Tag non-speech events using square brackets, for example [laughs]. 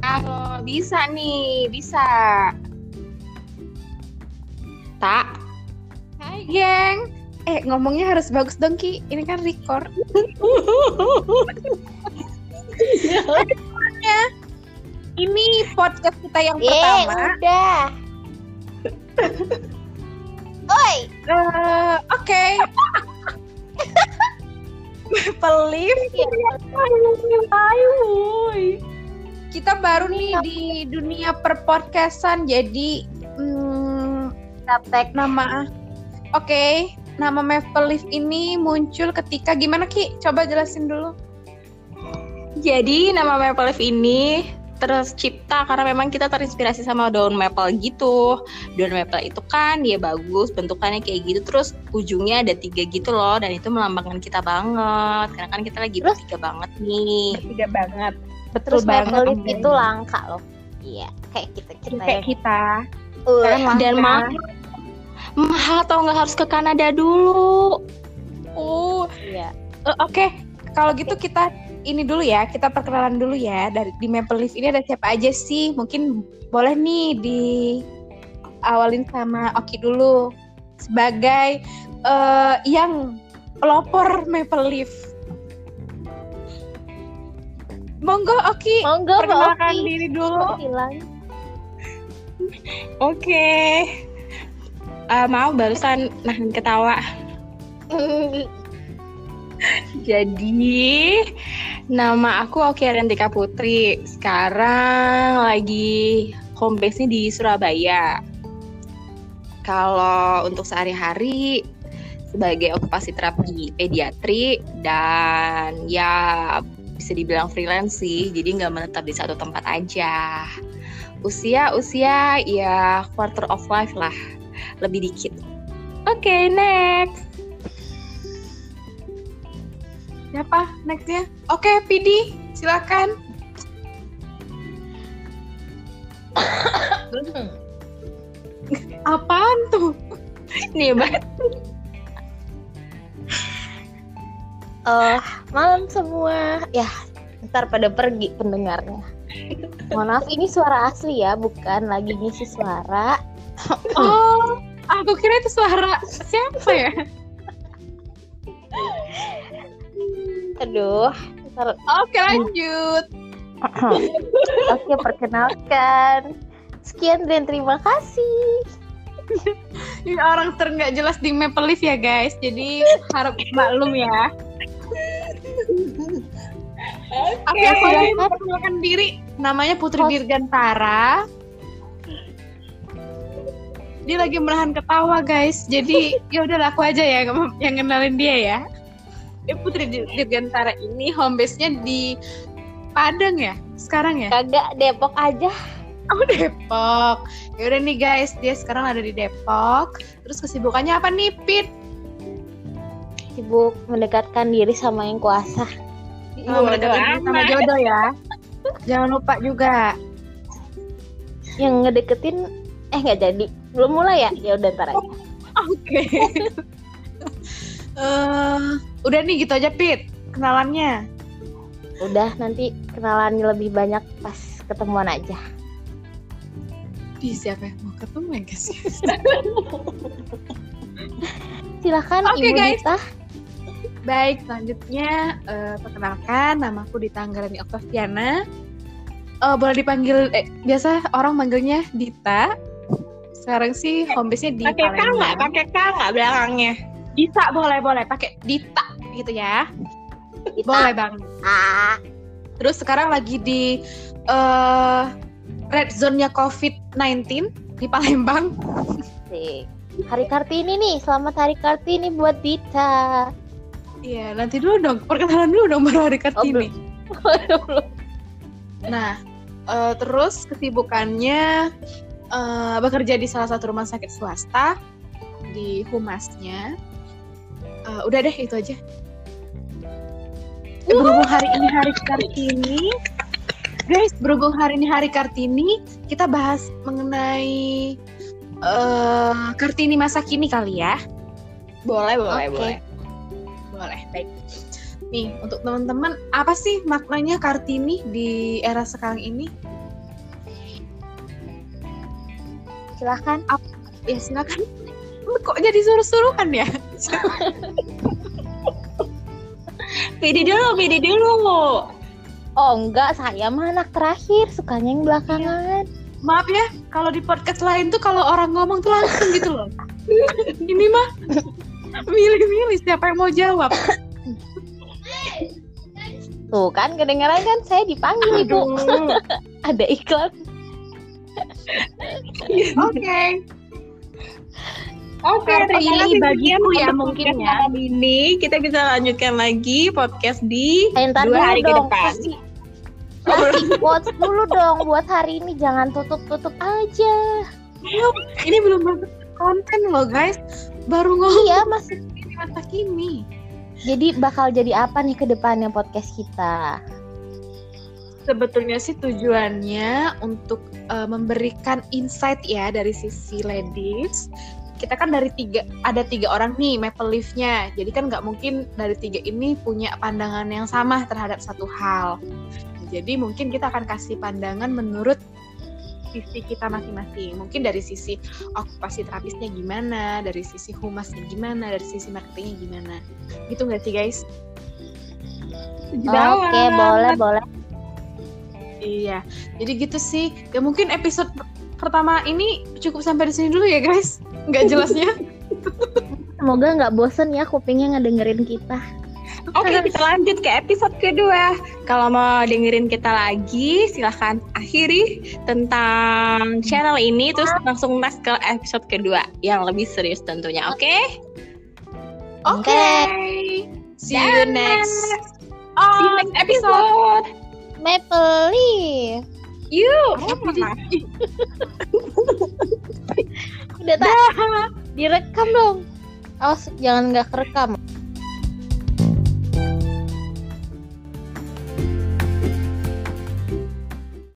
Kalau bisa nih, bisa. Tak. Hai, geng. Eh, ngomongnya harus bagus dong, Ki. Ini kan record. [laughs] Ini podcast kita yang Eh, pertama. udah. Oi, Eh, Oke. Maple Leaf. Kita baru nih di dunia perpodcastan, jadi hmm, Gaptek. nama Oke, nama Maple Leaf ini muncul ketika gimana Ki? Coba jelasin dulu. Jadi nama maple leaf ini tercipta karena memang kita terinspirasi sama daun maple gitu. Daun maple itu kan dia bagus, bentukannya kayak gitu, terus ujungnya ada tiga gitu loh, dan itu melambangkan kita banget. Karena kan kita lagi Terus? bertiga banget nih. Bertiga banget. Betul Terus banget. maple leaf itu langka loh. Iya, kayak kita kita kayak yang kita. Uh. Dan mahal, mahal atau nggak harus ke Kanada dulu. Oh, iya. eh, oke. Kalau gitu kita ini dulu ya, kita perkenalan dulu ya dari di Maple Leaf ini ada siapa aja sih? Mungkin boleh nih di awalin sama Oki dulu sebagai eh, yang pelopor Maple Leaf. Monggo Oki, Monggo, perkenalkan Oki. diri dulu. Kok hilang? [laughs] Oke. Eh, maaf barusan nahan ketawa. [laughs] Jadi nama aku Oki Rentika Putri. Sekarang lagi home base-nya di Surabaya. Kalau untuk sehari-hari sebagai okupasi terapi pediatri dan ya bisa dibilang freelance sih, jadi nggak menetap di satu tempat aja. Usia usia ya quarter of life lah, lebih dikit. Oke next. Siapa nextnya? Oke, Pidi, silakan. [coughs] Apaan tuh? Nih banget. Eh, malam semua. Ya, ntar pada pergi pendengarnya. Mohon maaf, ini suara asli ya, bukan lagi ngisi suara. [coughs] Oh, aku kira itu suara siapa ya? [laughs] Aduh, Oke, lanjut. [clears throat] Oke, perkenalkan. Sekian dan terima kasih. [laughs] Ini orang ternggak jelas di Maple Leaf ya, guys. Jadi harap maklum ya. Oke, aku silakan. memperkenalkan diri. Namanya Putri. Dirgantara. Dia lagi menahan ketawa, guys. Jadi ya udah aku aja ya yang kenalin dia ya. Dia Putri Dir- Dirgantara ini home base-nya di Padang ya sekarang ya? Kagak Depok aja. Oh Depok. Ya udah nih guys, dia sekarang ada di Depok. Terus kesibukannya apa nih, Pit? Sibuk mendekatkan diri sama yang kuasa. Oh, mendekatkan diri sama jodoh ya. Jangan lupa juga. Yang ngedeketin eh nggak jadi. Belum mulai ya? Ya udah ntar aja. Oke. [laughs] Eh, udah nih gitu aja, Pit. Kenalannya. Udah nanti kenalannya lebih banyak pas ketemuan aja. Di siapa yang mau ketemu ya, guys? [laughs] Silakan Oke, Ibu guys. Dita. Baik, selanjutnya eh, perkenalkan namaku Dita Anggarani Oktaviana. Eh, boleh dipanggil eh, biasa orang manggilnya Dita. Sekarang sih home base-nya di Pakai K nggak? Pakai K nggak belakangnya? Dita boleh boleh pakai Dita gitu ya. Dita. Boleh bang. Ah, Terus sekarang lagi di eh red zone-nya COVID-19 di Palembang. asik. Hari Kartini nih, selamat Hari Kartini buat Dita. Iya, nanti dulu dong, perkenalan dulu dong baru hari Kartini. [laughs] belum. Nah, eh, terus kesibukannya eh, bekerja di salah satu rumah sakit swasta di humasnya. Eh, udah deh itu aja. Eh, berhubung hari ini hari Kartini, guys, berhubung hari ini hari Kartini, kita bahas mengenai eh Kartini masa kini kali ya. Boleh, boleh, Oke. boleh. Boleh, baik. Nih, untuk teman-teman, apa sih maknanya Kartini di era sekarang ini? Silahkan. Ya silakan. Kok jadi suruh-suruhan ya? [laughs] Pede dulu, pede dulu. Oh enggak, saya mah anak terakhir, sukanya yang belakangan. Maaf ya, kalau di podcast lain tuh kalau orang ngomong tuh langsung gitu loh. [laughs] Ini mah milih-milih siapa yang mau jawab. Tuh kan kedengaran kan saya dipanggil ibu. Aduh. [laughs] Ada iklan. Oke. Oke, terima kasih bagiku ya untuk mungkin ya. malam ini kita bisa lanjutkan lagi podcast di Eh, ntar dua hari ke dong. depan. Kasih, kasih quotes dulu dong buat hari ini jangan tutup-tutup aja. Ini belum masuk konten loh guys. Baru ngomong Iya masih. di masa kini. Jadi bakal jadi apa nih ke depannya podcast kita? Sebetulnya sih tujuannya untuk eh, memberikan insight ya dari sisi ladies. Kita kan dari tiga ada tiga orang nih Maple Leaf-nya. Jadi kan nggak mungkin dari tiga ini punya pandangan yang sama terhadap satu hal. Jadi mungkin kita akan kasih pandangan menurut sisi kita masing-masing. Mungkin dari sisi okupasi terapisnya gimana, dari sisi humasnya gimana, dari sisi marketingnya gimana. Gitu nggak sih guys? Oke boleh boleh. Iya, jadi gitu sih. Ya mungkin episode per- pertama ini cukup sampai di sini dulu ya guys. Nggak jelasnya. Semoga nggak bosen ya kupingnya ngedengerin kita. Oke, kita lanjut ke episode kedua. Kalau mau dengerin kita lagi, silahkan akhiri tentang channel ini, terus langsung next ke episode kedua yang lebih serius tentunya. Oke? Oke. See you Dan- next. See you next episode. Maple Leaf. Yuk. [laughs] Tak? Direkam dong. Awas jangan nggak kerekam.